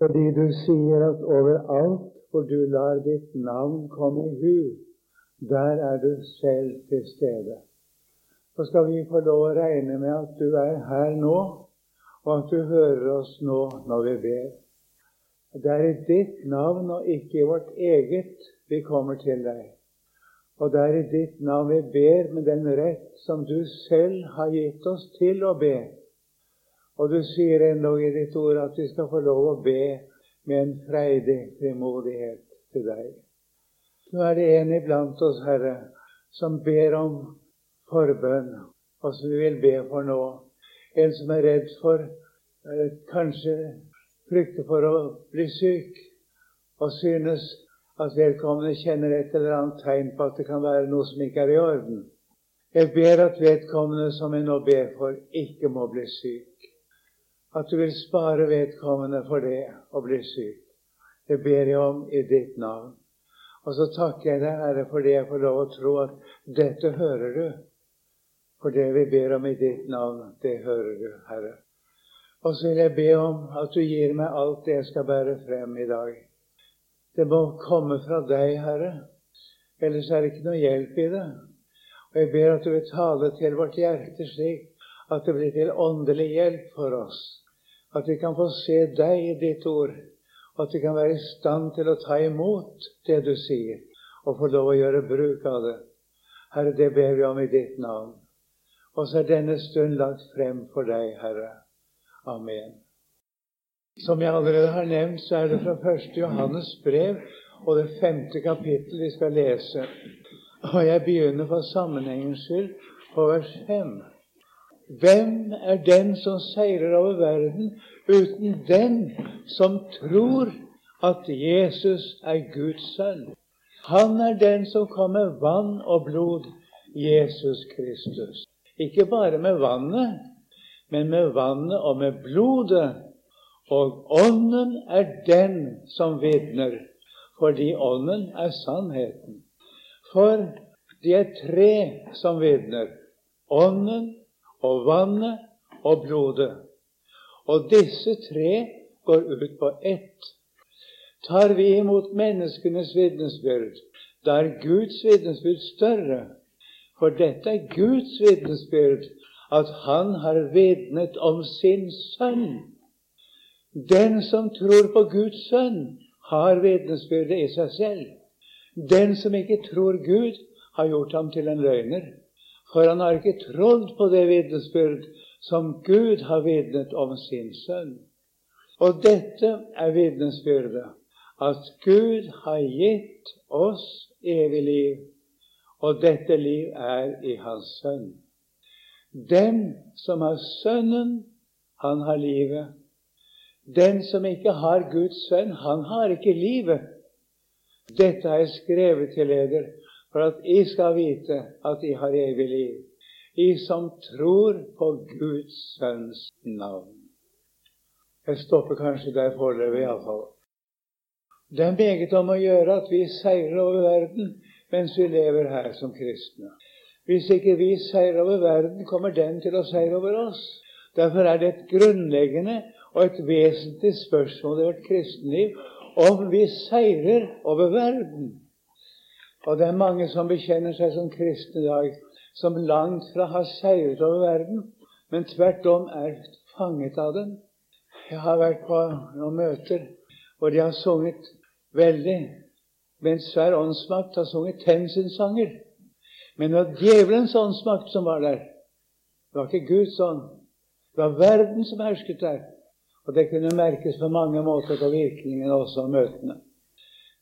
Fordi du sier at overalt hvor du lar ditt navn komme i hu, der er du selv til stede. Så skal vi få lov å regne med at du er her nå, og at du hører oss nå når vi ber. Det er i ditt navn og ikke i vårt eget vi kommer til deg. Og det er i ditt navn vi ber med den rett som du selv har gitt oss til å be. Og du sier endog i ditt ord at vi skal få lov å be med en freidig frimodighet til deg. Nå er det en iblant oss, Herre, som ber om forbønn, og som vi vil be for nå. En som er redd for, eller kanskje frykter for å bli syk, og synes at vedkommende kjenner et eller annet tegn på at det kan være noe som ikke er i orden. Jeg ber at vedkommende som jeg nå ber for, ikke må bli syk at du vil spare vedkommende for det å bli syk. Det ber jeg om i ditt navn. Og så takker jeg deg, Herre, fordi jeg får lov å tro at dette hører du. For det vi ber om i ditt navn, det hører du, Herre. Og så vil jeg be om at du gir meg alt det jeg skal bære frem i dag. Det må komme fra deg, Herre. Ellers er det ikke noe hjelp i det. Og jeg ber at du vil tale til vårt hjerte slik at det blir til åndelig hjelp for oss. At vi kan få se deg i ditt ord, og at vi kan være i stand til å ta imot det du sier, og få lov å gjøre bruk av det. Herre, det ber vi om i ditt navn. Og så er denne stund lagt frem for deg, Herre. Amen. Som jeg allerede har nevnt, så er det fra 1. Johannes brev og det femte kapittel vi skal lese. Og jeg begynner for sammenhengens skyld på vers 5. Hvem er den som seiler over verden uten den som tror at Jesus er Guds sønn? Han er den som kom med vann og blod, Jesus Kristus. Ikke bare med vannet, men med vannet og med blodet. Og Ånden er den som vitner, fordi Ånden er sannheten. For de er tre som vitner. Ånden, og vannet og blodet. Og disse tre går ut på ett. Tar vi imot menneskenes vitnesbyrd, da er Guds vitnesbyrd større. For dette er Guds vitnesbyrd, at Han har vitnet om sin sønn. Den som tror på Guds sønn, har vitnesbyrdet i seg selv. Den som ikke tror Gud, har gjort ham til en løgner. For han har ikke trodd på det vitnesbyrd som Gud har vitnet om sin sønn. Og dette er vitnesbyrdet, at Gud har gitt oss evig liv, og dette liv er i Hans Sønn. Den som har Sønnen, han har livet. Den som ikke har Guds sønn, han har ikke livet. Dette har jeg skrevet til dere for at I skal vite at I har evig liv, I som tror på Guds Sønns navn. Jeg stopper kanskje der foreløpig, iallfall. Det er meget om å gjøre at vi seirer over verden mens vi lever her som kristne. Hvis ikke vi seirer over verden, kommer den til å seire over oss. Derfor er det et grunnleggende og et vesentlig spørsmål i vårt kristenliv om vi seirer over verden. Og det er mange som bekjenner seg som kristne i dag, som langt fra har seiret over verden, men tvert om er fanget av den. Jeg har vært på noen møter hvor de har sunget veldig, mens hver åndsmakt har sunget Tenzin-sanger. Men det var djevelens åndsmakt som var der. Det var ikke Guds ånd. Det var verden som hersket der. Og det kunne merkes på mange måter på virkningen også av møtene.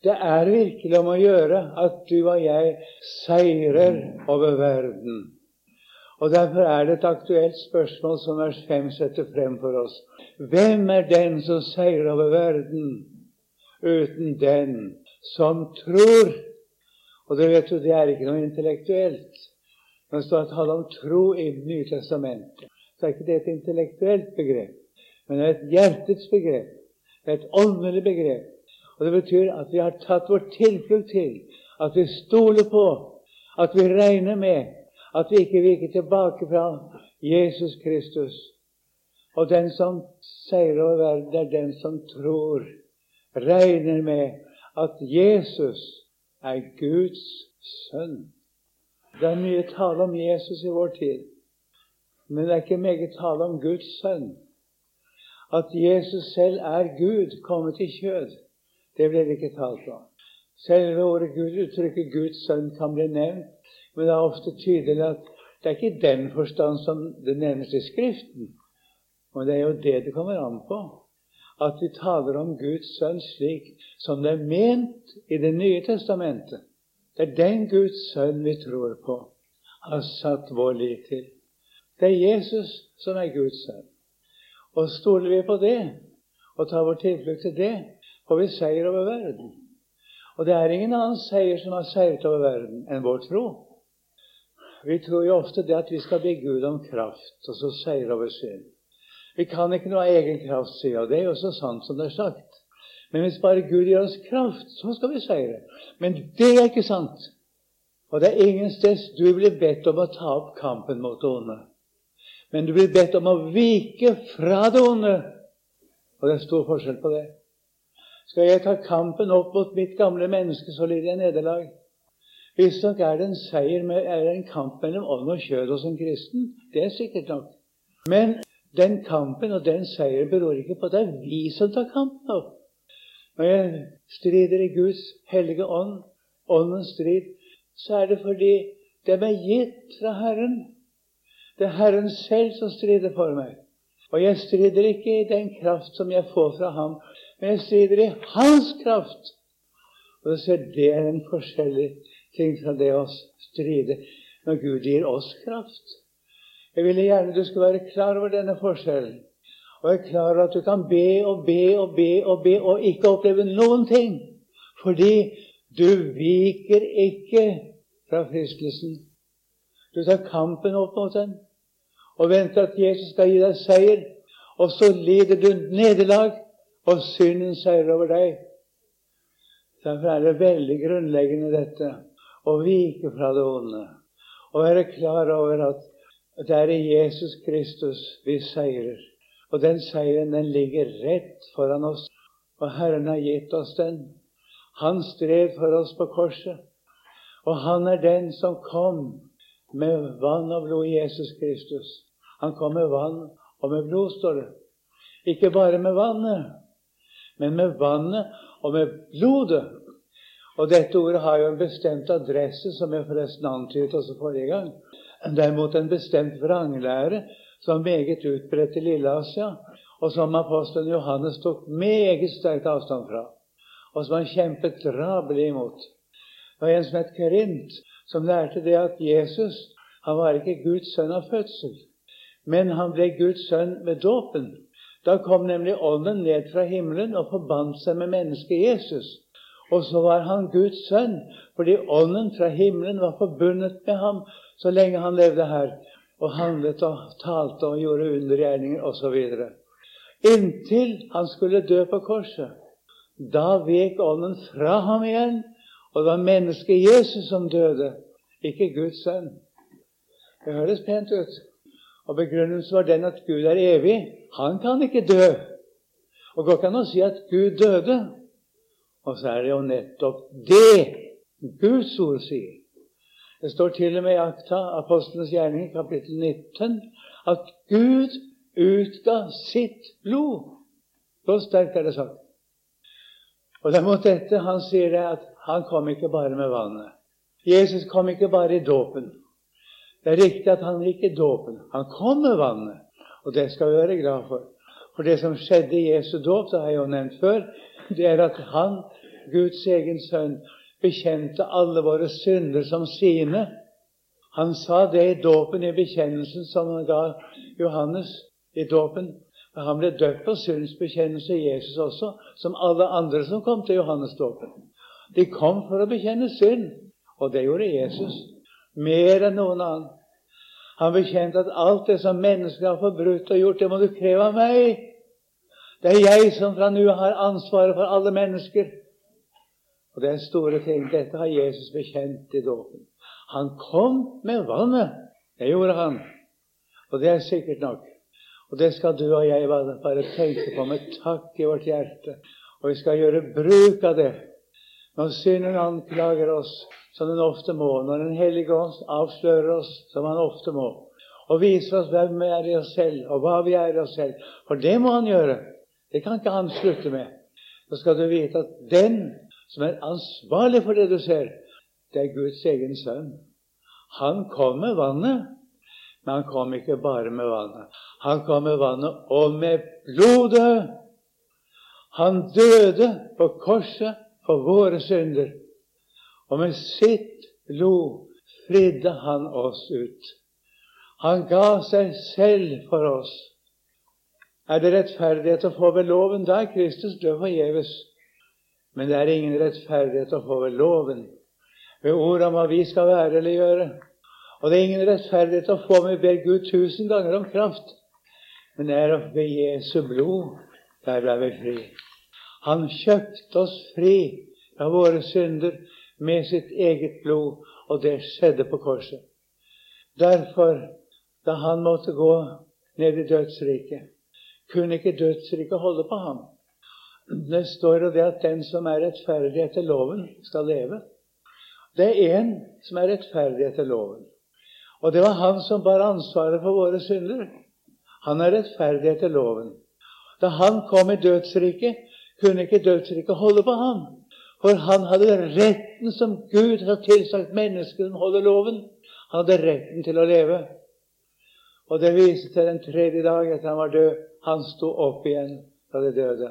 Det er virkelig om å gjøre at du og jeg seirer over verden. Og Derfor er det et aktuelt spørsmål som vers 5 setter frem for oss. Hvem er den som seirer over verden uten den som tror? Og dere vet jo, det er ikke noe intellektuelt. Men det står at tale om tro i Nytestamentet, så er ikke det et intellektuelt begrep, men det er et hjertets begrep. Det er et åndelig begrep. Og Det betyr at vi har tatt vår tilflukt til, at vi stoler på, at vi regner med at vi ikke viker tilbake fra Jesus Kristus. Og den som seirer over verden, er den som tror, regner med at Jesus er Guds sønn. Det er mye tale om Jesus i vår tid, men det er ikke meget tale om Guds sønn. At Jesus selv er Gud kommet i kjød, det ble det ikke talt om. Selve ordet Gud, uttrykket Guds sønn kan bli nevnt, men det er ofte tydelig at det er ikke i den forstand som det nevnes i Skriften. Og det er jo det det kommer an på. At vi taler om Guds sønn slik som det er ment i Det nye testamentet. Det er den Guds sønn vi tror på, har satt vår lit til. Det er Jesus som er Guds sønn. Og stoler vi på det, og tar vår tilflukt til det, vi seier over verden. Og det er ingen annen seier som har seiret over verden enn vår tro. Vi tror jo ofte det at vi skal be Gud om kraft, og så seire over synd. Vi kan ikke noe av egen kraft, sier og det er jo så sant som det er sagt. Men hvis bare Gud gir oss kraft, så skal vi seire. Men det er ikke sant. Og det er ingen sted du blir bedt om å ta opp kampen mot det onde. Men du blir bedt om å vike fra det onde. Og det er stor forskjell på det. Skal jeg ta kampen opp mot mitt gamle menneske, så lider jeg nederlag. Visstnok er det en seier med, er det en kamp mellom ånd og kjød hos en kristen. Det er sikkert nok. Men den kampen og den seieren beror ikke på at det er vi som tar kampen opp. Når jeg strider i Guds hellige ånd, åndens strid, så er det fordi det er gitt fra Herren. Det er Herren selv som strider for meg. Og jeg strider ikke i den kraft som jeg får fra ham, men jeg strider i hans kraft. Og du ser, Det er en forskjellig ting fra det å stride når Gud gir oss kraft. Jeg ville gjerne du skulle være klar over denne forskjellen. Og er klar over at du kan be og be og be og be og ikke oppleve noen ting. Fordi du viker ikke fra fristelsen. Du tar kampen opp mot den og venter at Jesus skal gi deg seier. Og så lider du nederlag og synden seier over deg. Derfor er det veldig grunnleggende dette å vike fra det onde. Og være klar over at det er i Jesus Kristus vi seirer. Og den seieren den ligger rett foran oss. Og Herren har gitt oss den. Han stred for oss på korset. Og han er den som kom med vann og blod i Jesus Kristus. Han kom med vann og med blod, står det. Ikke bare med vannet, men med vannet og med blodet. Og dette ordet har jo en bestemt adresse, som jeg forresten antydet også forrige gang. Derimot en bestemt vranglære som er meget utbredt i Lilleasia, og som apostelen Johannes tok meget sterkt avstand fra, og som han kjempet drabelig imot. Det var en som het Kerint, som lærte det at Jesus han var ikke Guds sønn av fødsel, men han ble Guds sønn med dåpen. Da kom nemlig Ånden ned fra himmelen og forbandt seg med mennesket Jesus. Og så var han Guds sønn, fordi Ånden fra himmelen var forbundet med ham så lenge han levde her, og handlet og talte og gjorde undergjerninger osv. Inntil han skulle dø på korset. Da vek Ånden fra ham igjen, og det var mennesket Jesus som døde, ikke Guds sønn. Det høres pent ut. Og Begrunnelsen var den at Gud er evig. Han kan ikke dø. Og går ikke an å si at Gud døde. Og så er det jo nettopp det Guds ord sier. Det står til og med i akta, apostlenes gjerning, kapittel 19, at Gud utga sitt blod. Så sterkt er det sagt. Og det er mot dette han sier det at han kom ikke bare med vannet. Jesus kom ikke bare i dåpen. Det er riktig at han gikk i dåpen. Han kom med vannet, og det skal vi være glad for. For det som skjedde i Jesu dåp, det har jeg jo nevnt før, det er at han, Guds egen sønn, bekjente alle våre synder som sine. Han sa det i dåpen, i bekjennelsen som han ga Johannes i dåpen. Han ble døpt på synsbekjennelse, Jesus også, som alle andre som kom til Johannes-dåpen. De kom for å bekjenne synd, og det gjorde Jesus mer enn noen annen. Han bekjente at alt det som mennesker har forbrutt og gjort, det må du kreve av meg. Det er jeg som fra nå har ansvaret for alle mennesker. Og det er store ting. Dette har Jesus bekjent i dåpen. Han kom med vannet. Det gjorde han. Og det er sikkert nok. Og det skal du og jeg bare tenke på med takk i vårt hjerte. Og vi skal gjøre bruk av det. Når synden anklager oss, som den ofte må, når Den hellige ånd avslører oss, som han ofte må, og viser oss hvem vi er i oss selv, og hva vi er i oss selv For det må han gjøre. Det kan ikke han slutte med. Så skal du vite at den som er ansvarlig for det du ser, det er Guds egen sønn. Han kom med vannet, men han kom ikke bare med vannet. Han kom med vannet og med blodet. Han døde på korset for våre synder. Og med sitt blod fridde han oss ut. Han ga seg selv for oss. Er det rettferdighet å få ved loven? Da er Kristus død forgjeves. Men det er ingen rettferdighet å få ved loven, ved ord om hva vi skal være eller gjøre. Og det er ingen rettferdighet å få om vi ber Gud tusen ganger om kraft. Men det er ved Jesu blod. Der ble vi fri. Han kjøpte oss fri fra våre synder med sitt eget blod, og det skjedde på korset. Derfor, da han måtte gå ned i dødsriket, kunne ikke dødsriket holde på ham. Det står jo det at den som er rettferdig etter loven, skal leve. Det er én som er rettferdig etter loven. Og det var han som bar ansvaret for våre synder. Han er rettferdig etter loven. Da han kom i dødsriket, kunne ikke dødsriket holde på ham. For han hadde retten som Gud har tilsagt mennesket som holder loven. Han hadde retten til å leve. Og det viste seg den tredje dag etter han var død. Han sto opp igjen fra de døde.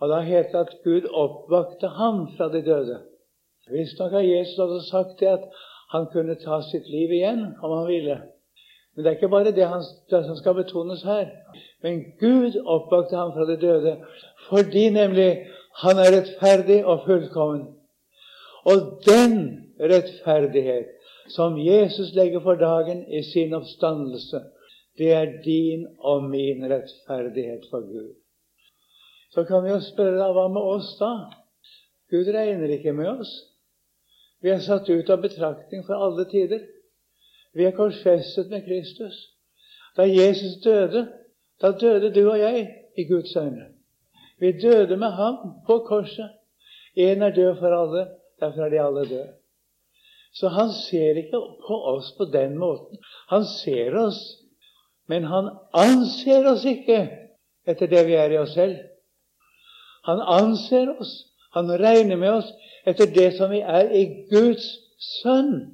Og da het det at Gud oppvakte ham fra de døde. Visstnok har Jesus også sagt det at han kunne ta sitt liv igjen om han ville. Men det er ikke bare det, han, det som skal betones her. Men Gud oppvakte ham fra de døde fordi nemlig han er rettferdig og fullkommen. Og den rettferdighet som Jesus legger for dagen i sin oppstandelse, det er din og min rettferdighet for Gud. Så kan vi jo spørre deg, hva med oss da? Gud regner ikke med oss. Vi er satt ut av betraktning for alle tider. Vi er korsfestet med Kristus. Da Jesus døde, da døde du og jeg i Guds øyne. Vi døde med ham på korset. Én er død for alle, derfor er de alle døde. Så han ser ikke på oss på den måten. Han ser oss, men han anser oss ikke etter det vi er i oss selv. Han anser oss, han regner med oss etter det som vi er i Guds sønn.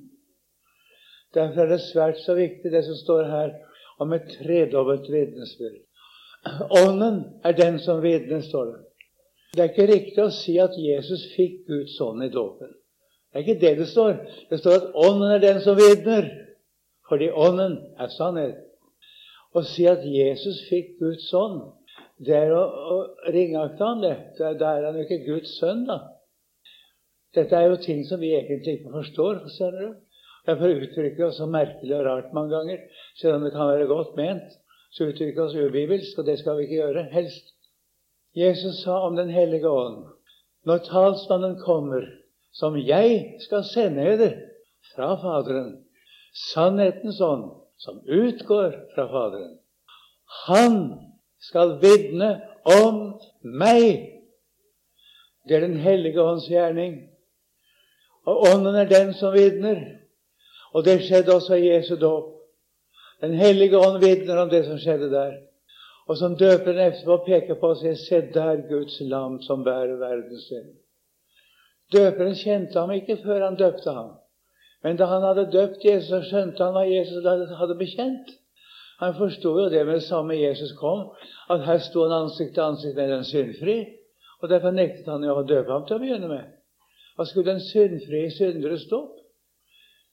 Derfor er det svært så viktig, det som står her om et tredobbelt vitnesbyrd. Ånden er den som vitner, står det. Det er ikke riktig å si at Jesus fikk Guds ånd i dåpen. Det er ikke det det står. Det står at Ånden er den som vitner, fordi Ånden er sannhet. Å si at Jesus fikk Guds ånd, det er å, å ringakte ham, det. Da er han jo ikke Guds sønn, da. Dette er jo ting som vi egentlig ikke forstår. Ser du? Derfor uttrykker vi oss så merkelig og rart mange ganger, selv om det kan være godt ment så uttrykker vi oss ubibelsk, og det skal vi ikke gjøre, helst. Jesus sa om Den hellige ånd når talsmannen kommer, som jeg skal sende eder fra Faderen, sannhetens ånd, som utgår fra Faderen, han skal vitne om meg. Det er Den hellige ånds gjerning. Og Ånden er den som vitner. Og det skjedde også i Jesu dåp. Den hellige ånd vitner om det som skjedde der. Og som døperen etterpå peker på, og sier se der Guds lam som bærer verdens synd. Døperen kjente ham ikke før han døpte ham. Men da han hadde døpt Jesus, så skjønte han hva Jesus hadde bekjent. Han forsto jo det med det samme Jesus kom, at her sto han ansikt til ansikt med den syndfri. Og Derfor nektet han jo å døpe ham til å begynne med. Hva skulle den syndfrie syndere stå?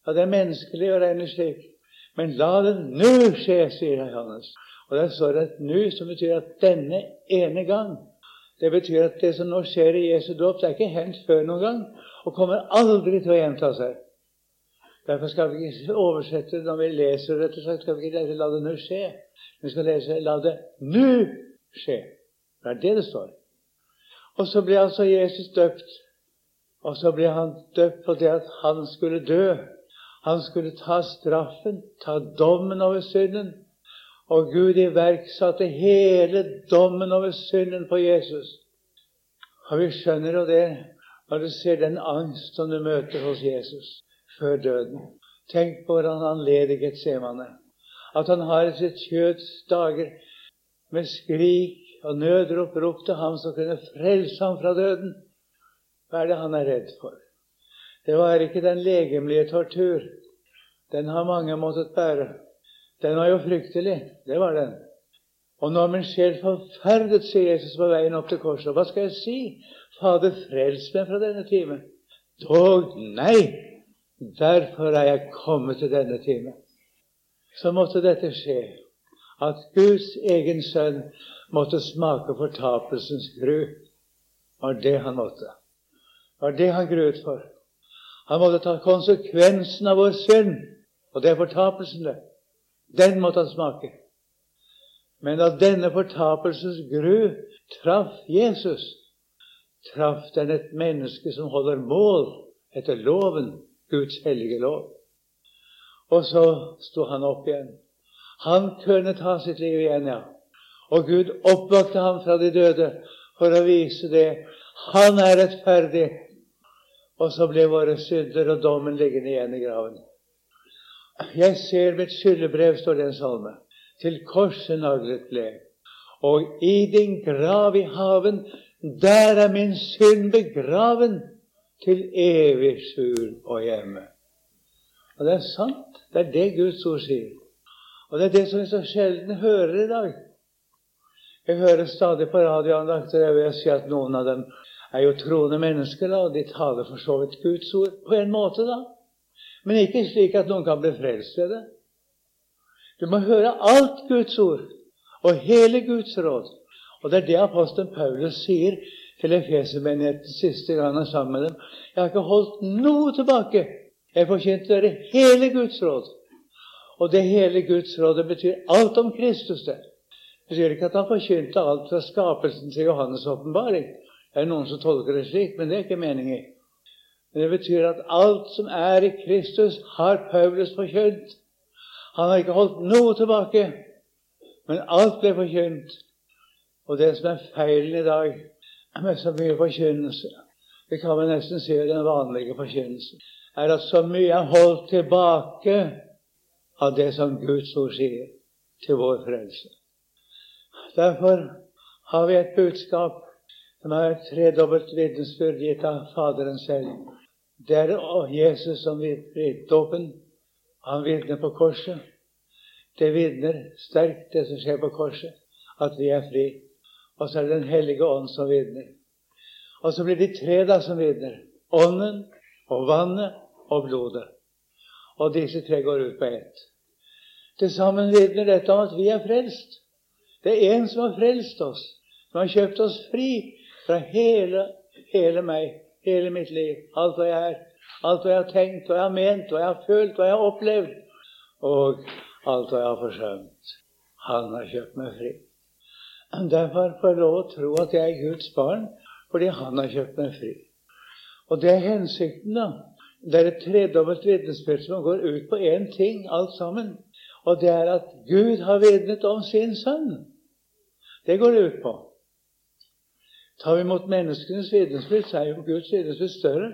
Ja, det er menneskelig å regne slik. Men la det nå skje, sier Johannes. Og der står det et 'nu', som betyr at denne ene gang. Det betyr at det som nå skjer i Jesu dåp, det er ikke hendt før noen gang, og kommer aldri til å gjenta seg. Derfor skal vi ikke oversette når vi leser dette, så skal vi ikke lese 'la det nå skje'. Vi skal lese 'la det nå skje'. Det er det det står. Og så blir altså Jesus døpt. Og så blir han døpt fordi at han skulle dø han skulle ta straffen, ta dommen over synden. Og Gud iverksatte hele dommen over synden på Jesus. Og vi skjønner jo det når du ser den angst som du møter hos Jesus før døden. Tenk på hvordan han led i Getsemane. At han har i sitt kjøds dager med skrik og nødrop ropt til ham som kunne frelse ham fra døden. Hva er det han er redd for? Det var ikke den legemlige tortur. Den har mange måttet bære. Den var jo fryktelig. Det var den. Og når min sjel forferdet, sier Jesus på veien opp til korset, hva skal jeg si? Fader, frels meg fra denne time. Dog nei, derfor er jeg kommet til denne time. Så måtte dette skje, at Guds egen sønn måtte smake fortapelsens gru. var det han måtte. var det han gruet for. Han måtte ta konsekvensen av vår synd, og det er fortapelsen, det. Den måtte han smake. Men at denne fortapelsens gru traff Jesus, traff den et menneske som holder mål etter loven, Guds hellige lov. Og så sto han opp igjen. Han kunne ta sitt liv igjen, ja. Og Gud oppvakte ham fra de døde for å vise det. Han er rettferdig. Og så ble våre synder og dommen liggende igjen i graven. Jeg ser mitt skyldebrev, står det en salme til korset naglet ble. Og i din grav i haven, der er min synd begraven til evig skjul og hjemme. Og det er sant. Det er det Guds ord sier. Og det er det som vi så sjelden hører i dag. Jeg hører stadig på radioandakter jeg vil si at noen av dem er jo troende mennesker, da, og de taler for så vidt Guds ord på en måte, da. Men ikke slik at noen kan bli frelst ved det. Du må høre alt Guds ord og hele Guds råd. Og det er det apostelen Paulus sier til Efesermenigheten siste gang han er sammen med dem. Jeg har ikke holdt noe tilbake. Jeg forkynte dere hele Guds råd. Og det hele Guds rådet betyr alt om Kristus. Det betyr ikke at han forkynte alt fra skapelsen til Johannes' åpenbaring. Det er noen som tolker det slik, men det er ikke meningen. Men det betyr at alt som er i Kristus, har Paulus forkynt. Han har ikke holdt noe tilbake, men alt ble forkynt. Og det som er feilen i dag med så mye forkynnelse, det kan vi nesten si den vanlige forkynnelsen, er at så mye er holdt tilbake av det som Guds ord sier til vår frelse. Derfor har vi et budskap som har et tredobbelt vitnesbyrd gitt av Faderen selv. Det er Jesus som i dåpen, han vitner på korset. Det vitner sterkt, det som skjer på korset, at vi er fri. Og så er det Den hellige ånd som vitner. Og så blir de tre da som vitner. Ånden og vannet og blodet. Og disse tre går ut på ett. Til sammen vitner dette om at vi er frelst. Det er en som har frelst oss, som har kjøpt oss fri fra hele, hele meg, hele mitt liv, alt hva jeg er. Alt hva jeg har tenkt, hva jeg har ment, hva jeg har følt, hva jeg har opplevd. Og alt hva jeg har forsømt. Han har kjøpt meg fri. Derfor får jeg lov å tro at jeg er Guds barn, fordi han har kjøpt meg fri. Og det er hensikten, da. Det er et tredobbelt vitnesbyrd som går ut på én ting, alt sammen. Og det er at Gud har vitnet om sin sønn. Det går det ut på. Tar vi imot menneskenes vitnesbyrd, så er jo Guds vitnesbyrd større.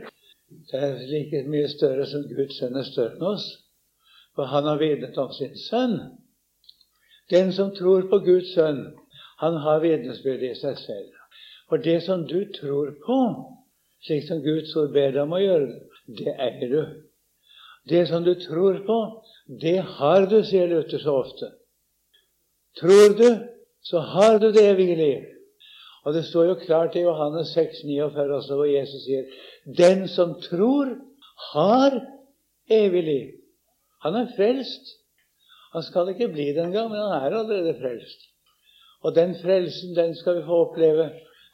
Det er like mye større som Guds sønn er større enn oss. For han har vitnet om sin sønn. Den som tror på Guds sønn, han har vitnesbyrd i seg selv. For det som du tror på, slik som Guds ord ber deg om å gjøre, det eier du. Det som du tror på, det har du, sier Luther så ofte. Tror du, så har du det evige liv. Og det står jo klart i Johannes 6, 49 også, hvor Jesus sier den som tror, har evig liv. Han er frelst. Han skal ikke bli det engang, men han er allerede frelst. Og den frelsen, den skal vi få oppleve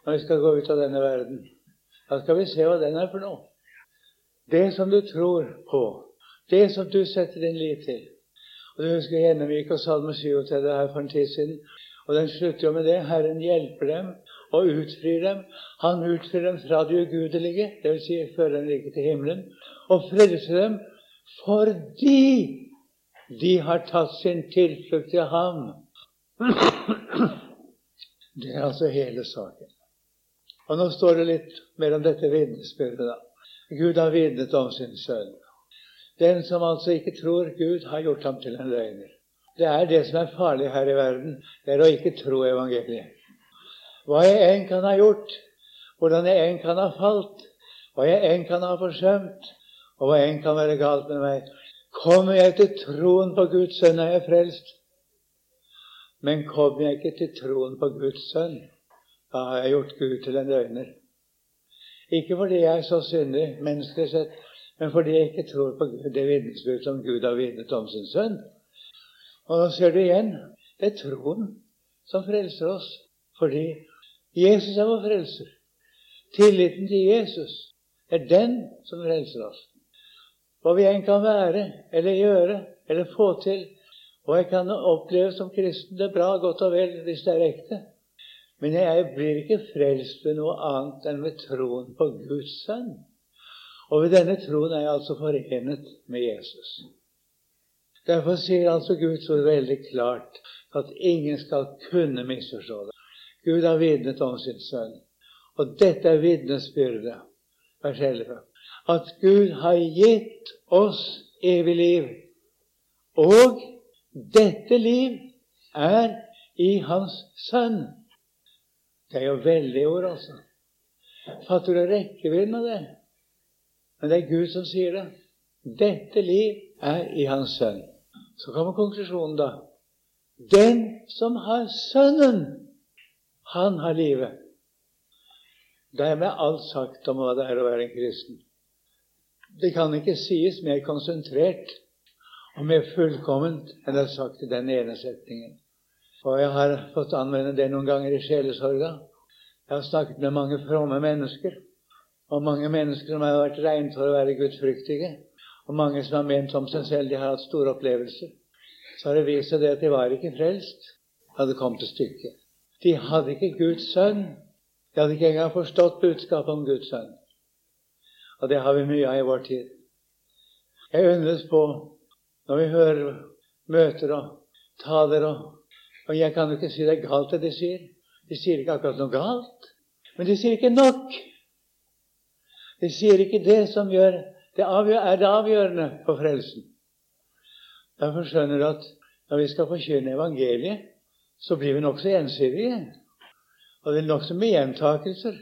når vi skal gå ut av denne verden. Da skal vi se hva den er for noe. Det som du tror på, det som du setter din lit til. Og Du husker gjennomgikk og Salme 37 her for en tid siden. Og den slutter jo med det. Herren hjelper dem og utfrir dem. Han utfrir dem fra det ugudelige, dvs. Si, fører dem ikke til himmelen, og frelser dem fordi de har tatt sin tilflukt til ham. Det er altså hele saken. Og Nå står det litt mer om dette vitnesbyrdet. da. Gud har vitnet om sin sønn. Den som altså ikke tror Gud, har gjort ham til en løgner. Det er det som er farlig her i verden, det er å ikke tro evangeliet. Hva jeg enn kan ha gjort, hvordan jeg enn kan ha falt, hva jeg enn kan ha forsømt, og hva enn kan være galt med meg, kommer jeg til troen på Guds sønn, er jeg frelst. Men kommer jeg ikke til troen på Guds sønn, da har jeg gjort Gud til en løgner. Ikke fordi jeg er så syndig menneskelig sett, men fordi jeg ikke tror på det vitnesbyrd som Gud har vitnet om sin sønn. Og nå ser du igjen det er troen som frelser oss, fordi Jesus er vår frelser. Tilliten til Jesus er den som frelser oss. Hva vi enn kan være eller gjøre eller få til, og jeg kan oppleve som kristen det er bra, godt og vel, hvis det er ekte. Men jeg blir ikke frelst ved noe annet enn ved troen på Guds sønn. Og ved denne troen er jeg altså forenet med Jesus. Derfor sier altså Guds ord veldig klart at ingen skal kunne misforstå det. Gud har vitnet om sin sønn. Og dette er vitnesbyrdet, vers 11, at Gud har gitt oss evig liv. Og dette liv er i Hans Sønn. Det er jo veldig ord, altså. Fatter du rekkevidden av det? Men det er Gud som sier det. Dette liv er i Hans Sønn. Så kommer konklusjonen, da. Den som har Sønnen, han har livet. Dermed er alt sagt om hva det er å være en kristen. Det kan ikke sies mer konsentrert og mer fullkomment enn det er sagt i den ene setningen. Og jeg har fått anvende det noen ganger i sjelesorga. Jeg har snakket med mange fromme mennesker, og mange mennesker som har vært regnet for å være gudfryktige, og mange som har ment om seg selv de har hatt store opplevelser. Så har det vist seg det at de var ikke frelst da det kom til stykket. De hadde ikke Guds sønn. De hadde ikke engang forstått budskapet om Guds sønn. Og det har vi mye av i vår tid. Jeg undres på når vi hører møter og taler og, og Jeg kan jo ikke si det er galt, det de sier. De sier ikke akkurat noe galt. Men de sier ikke nok. De sier ikke det som gjør, det er det avgjørende for frelsen. Derfor skjønner du at når vi skal forkynne evangeliet, så blir vi nokså ensidige. Og det er nokså med gjentakelser.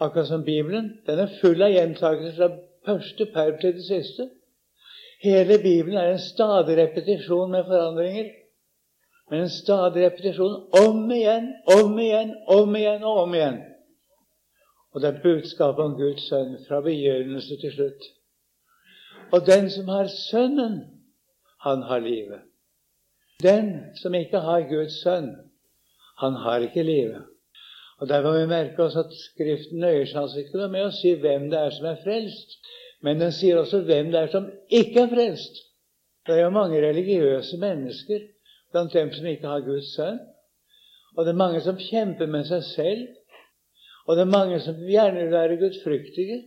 Akkurat som Bibelen. Den er full av gjentakelser fra første perm til det siste. Hele Bibelen er en stadig repetisjon med forandringer. Men en stadig repetisjon om igjen, om igjen, om igjen og om igjen. Og det er budskapet om Guds sønn fra begynnelse til slutt. Og den som har Sønnen, han har livet. Den som ikke har Guds sønn, han har ikke livet. Og Der må vi merke oss at Skriften nøyer seg altså ikke med å si hvem det er som er frelst, men den sier også hvem det er som ikke er frelst. Det er jo mange religiøse mennesker blant dem som ikke har Guds sønn. Og det er mange som kjemper med seg selv. Og det er mange som gjerne vil være gudfryktige.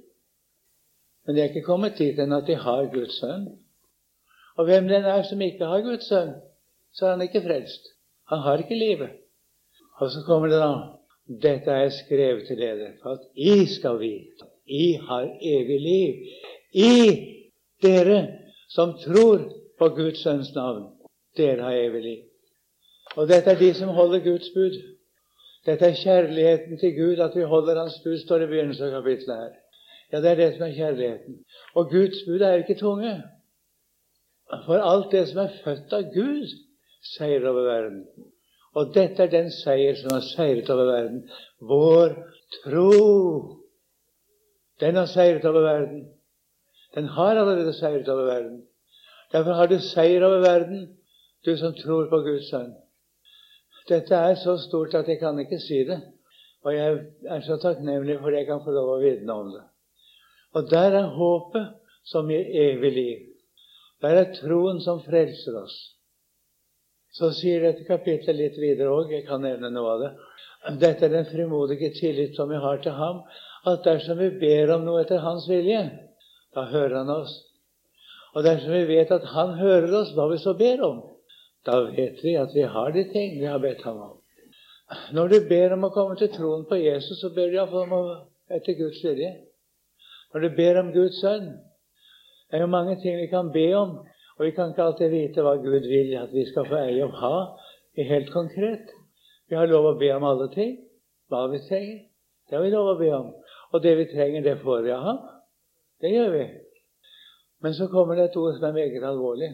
Men de er ikke kommet dit enn at de har Guds sønn. Og hvem den er som ikke har Guds sønn, så er han ikke frelst. Han har ikke livet. Og så kommer det da Dette er skrevet til dere for at I skal vite i har evig liv. I dere som tror på Guds sønns navn. Dere har evig liv. Og dette er de som holder Guds bud. Dette er kjærligheten til Gud, at vi holder Hans bud, står i begynnelsen av kapittelet her. Ja, det er det som er kjærligheten. Og Guds bud er ikke tunge. For alt det som er født av Gud, seier over verden. Og dette er den seier som har seiret over verden. Vår tro. Den har seiret over verden. Den har allerede seiret over verden. Derfor har du seier over verden, du som tror på Guds sønn. Dette er så stort at jeg kan ikke si det. Og jeg er så takknemlig for at jeg kan få lov å vitne om det. Og der er håpet som gir evig liv. Der er troen som frelser oss. Så sier dette kapitlet litt videre òg, jeg kan nevne noe av det. Dette er den frimodige tillit som vi har til ham, at dersom vi ber om noe etter Hans vilje, da hører Han oss. Og dersom vi vet at Han hører oss hva vi så ber om, Da vet vi at vi har de ting vi har bedt ham om. Når du ber om å komme til troen på Jesus, så ber du iallfall om å etter Guds vilje. Når du ber om Guds sønn Det er jo mange ting vi kan be om, og vi kan ikke alltid vite hva Gud vil at vi skal få eie og ha helt konkret. Vi har lov å be om alle ting. Hva vi trenger, det har vi lov å be om. Og det vi trenger, det får vi av ham. Det gjør vi. Men så kommer det et ord som er meget alvorlig.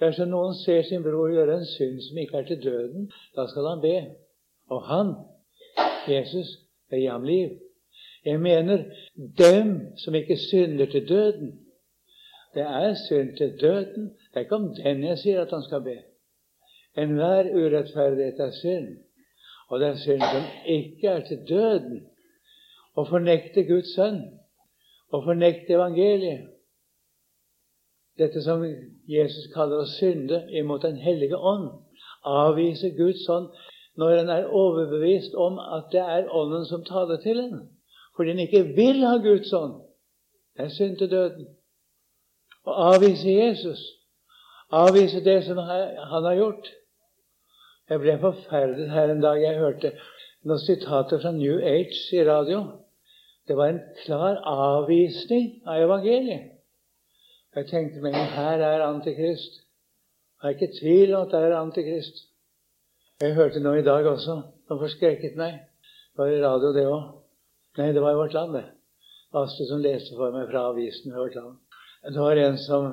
Dersom noen ser sin bror gjøre en synd som ikke er til døden, da skal han be. Og han, Jesus, vil gi ham liv. Jeg mener dem som ikke synder til døden. Det er synd til døden. Det er ikke om den jeg sier at han skal be. Enhver urettferdighet er synd. Og det er synd som ikke er til døden. Å fornekte Guds sønn, å fornekte evangeliet, dette som Jesus kaller å synde imot Den hellige ånd. Avvise Guds ånd når en er overbevist om at det er Ånden som taler til en. Fordi en ikke vil ha Guds ånd. Det er synd til døden. Å avvise Jesus, avvise det som han har gjort. Jeg ble forferdet her en dag jeg hørte noen sitater fra New Age i radio. Det var en klar avvisning av evangeliet. Jeg tenkte meg her er Antikrist. Jeg er ikke tvil om at det er Antikrist. Jeg hørte noe i dag også som forskrekket meg. Det var i radio, det òg. Nei, det var i Vårt Land, det. Astrid som leste for meg fra avisen i Vårt Land. Det var en som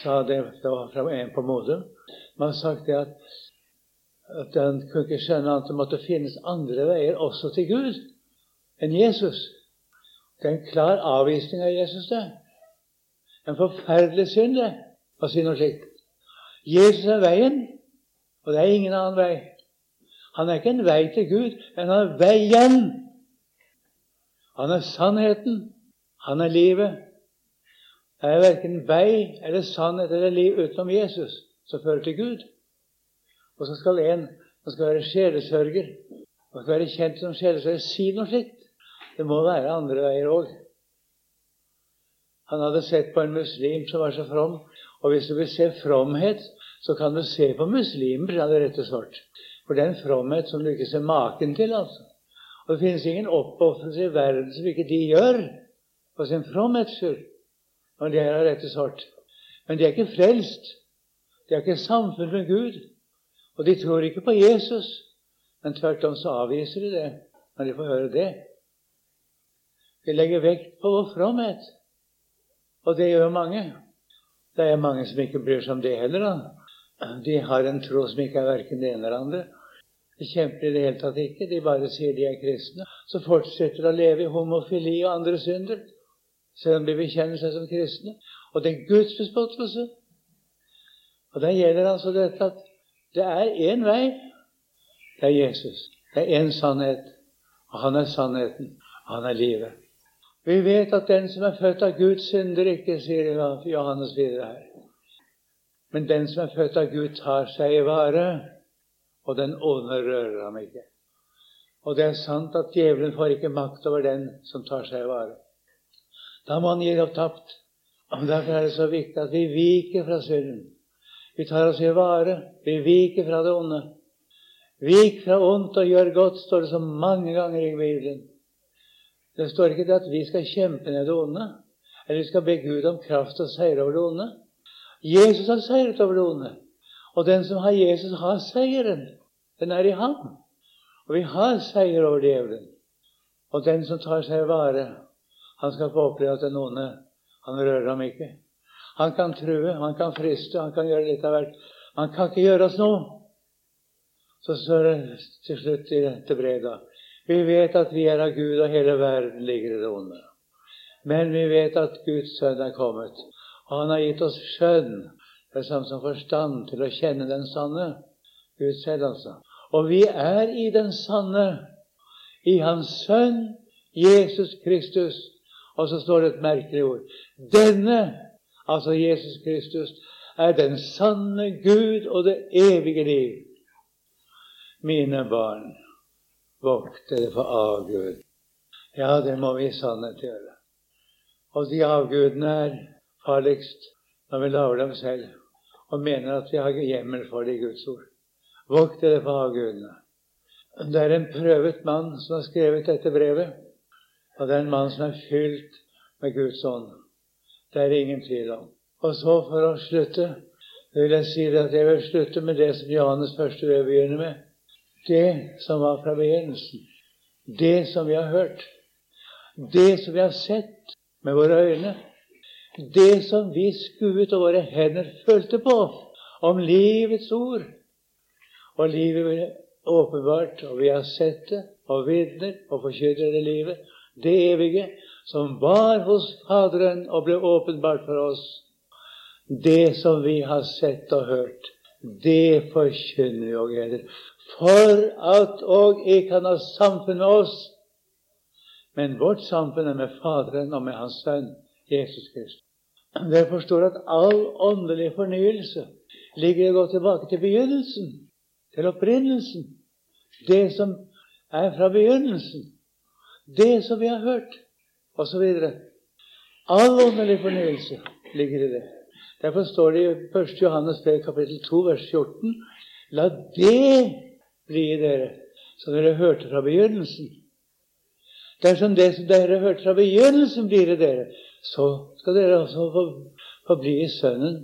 sa det, det var fra en på Modum. Man har sagt det at, at han kunne ikke skjønne at det måtte finnes andre veier også til Gud enn Jesus. Det er en klar avvisning av Jesus, det. En forferdelig synd, det, å si noe slikt. Jesus er veien, og det er ingen annen vei. Han er ikke en vei til Gud, men han er veien. Han er sannheten. Han er livet. Er verken vei eller sannhet eller liv utenom Jesus som fører til Gud. Og så skal en som skal være sjelesørger og skal være kjent som sjelesørger, si noe slikt. Det må være andre veier òg. Han hadde sett på en muslim som var så from. Og hvis du vil se fromhet, så kan du se på muslimer, sa det rett og svart. For det er en fromhet som du ikke ser maken til. altså. Og det finnes ingen oppofrelse i verden som ikke de gjør for sin fromhets skyld. Og det er rett og svart. Men de er ikke frelst. De har ikke samfunn med Gud. Og de tror ikke på Jesus. Men tvert om så avviser de det når de får høre det. De legger vekt på vår fromhet. Og det gjør mange. Det er mange som ikke bryr seg om det heller. da. De har en tro som ikke er verken det ene eller andre. De kjemper i det hele tatt ikke. De bare sier de er kristne. Så fortsetter de å leve i homofili og andre synder, selv om de bekjenner seg som kristne. Og det er Guds bespottelse. Og der gjelder altså dette at det er én vei. Det er Jesus. Det er én sannhet. Og han er sannheten. Han er livet. Vi vet at den som er født av Gud, synder ikke, sier Johannes videre her. Men den som er født av Gud, tar seg i vare, og den onde rører ham ikke. Og det er sant at djevelen får ikke makt over den som tar seg i vare. Da må han gi opp tapt. Derfor er det så viktig at vi viker fra synden. Vi tar oss i vare. Vi viker fra det onde. Vik fra ondt og gjør godt, står det så mange ganger i Bibelen. Det står ikke det at vi skal kjempe ned det onde, eller vi skal be Gud om kraft og seire over det onde. Jesus har seiret over det onde. Og den som har Jesus, har seieren. Den er i ham. Og vi har seier over djevelen. Og den som tar seg vare, han skal få oppleve at den onde, han rører ham ikke. Han kan true, han kan friste, han kan gjøre litt av hvert. Han kan ikke gjøre oss noe. Så står det til slutt i dette brevet vi vet at vi er av Gud, og hele verden ligger i det onde. Men vi vet at Guds sønn er kommet, og han har gitt oss skjønn, det er samme som forstand, til å kjenne den sanne. Gud selv, altså. Og vi er i den sanne, i Hans Sønn Jesus Kristus. Og så står det et merkelig ord. Denne, altså Jesus Kristus, er den sanne Gud og det evige liv. Mine barn, Vokt dere for avgud. Ja, det må vi i sannhet gjøre. Og de avgudene er farligst når vi lager dem selv. og mener at vi har hjemmel for det i Guds ord. Vokt dere for avgudene. Det er en prøvet mann som har skrevet dette brevet, og det er en mann som er fylt med Guds ånd. Det er det ingen tvil om. Og så, for å slutte, vil jeg si at jeg vil slutte med det som Johannes første brev begynner med. Det som var fra begynnelsen. Det som vi har hørt. Det som vi har sett med våre øyne. Det som vi skuet og våre hender følte på om livets ord. Og livet åpenbart, og vi har sett det, og vitner og forkynner det livet. Det evige som var hos Faderen og ble åpenbart for oss. Det som vi har sett og hørt, det forkynner vi og gleder. For at og ikke kan ha samfunn med oss. Men vårt samfunn er med Faderen og med Hans Sønn Jesus Kristus. Dere forstår at all åndelig fornyelse ligger å gå tilbake til begynnelsen, til opprinnelsen. Det som er fra begynnelsen. Det som vi har hørt osv. All åndelig fornyelse ligger i det. Derfor står det i 1. Johannes brev kapittel 2 vers 14 La det bli i dere som dere hørte fra begynnelsen. Dersom det som dere hørte fra begynnelsen, blir i dere, så skal dere også få, få bli i Sønnen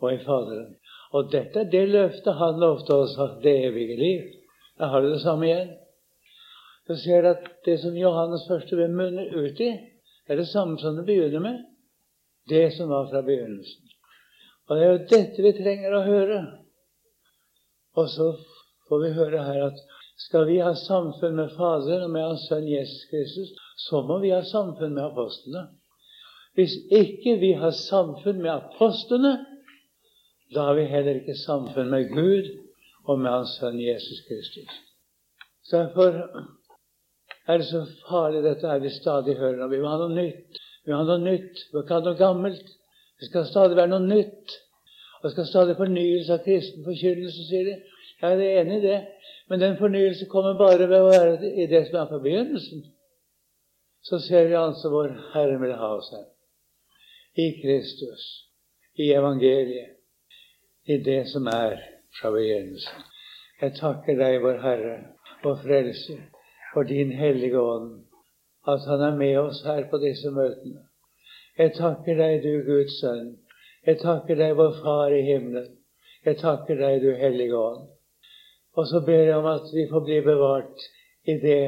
og i Faderen. Og dette er det løftet han lovte oss, det evige liv. Da har du det samme igjen. Du ser at det som Johannes første brev munner ut i, er det samme som det begynner med. Det som var fra begynnelsen. Og det er jo dette vi trenger å høre. Og så får vi høre her at skal vi ha samfunn med Faderen og med Hans Sønn Jesus Kristus, så må vi ha samfunn med apostlene. Hvis ikke vi har samfunn med apostlene, da har vi heller ikke samfunn med Gud og med Hans Sønn Jesus Kristus. Så Derfor er det så farlig, dette er vi stadig hører om. Vi må ha noe nytt. Vi må ha noe nytt. Vi må ikke ha noe gammelt. Det skal stadig være noe nytt. Og det skal stadig fornyelse av kristen forkynnelse, sier de. Jeg er enig i det. Men den fornyelse kommer bare ved å være i det som er fra begynnelsen. Så ser vi altså hvor Herren vil ha oss her. I Kristus. I evangeliet. I det som er fra begynnelsen. Jeg takker deg, vår Herre, vår Frelser for din Hellige Ånd, at han er med oss her på disse møtene. Jeg takker deg, du Guds sønn. Jeg takker deg, vår Far i himmelen. Jeg takker deg, du Hellige Ånd. Og så ber jeg om at vi får bli bevart i det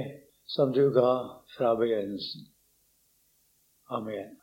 som du ga fra begynnelsen. Amen.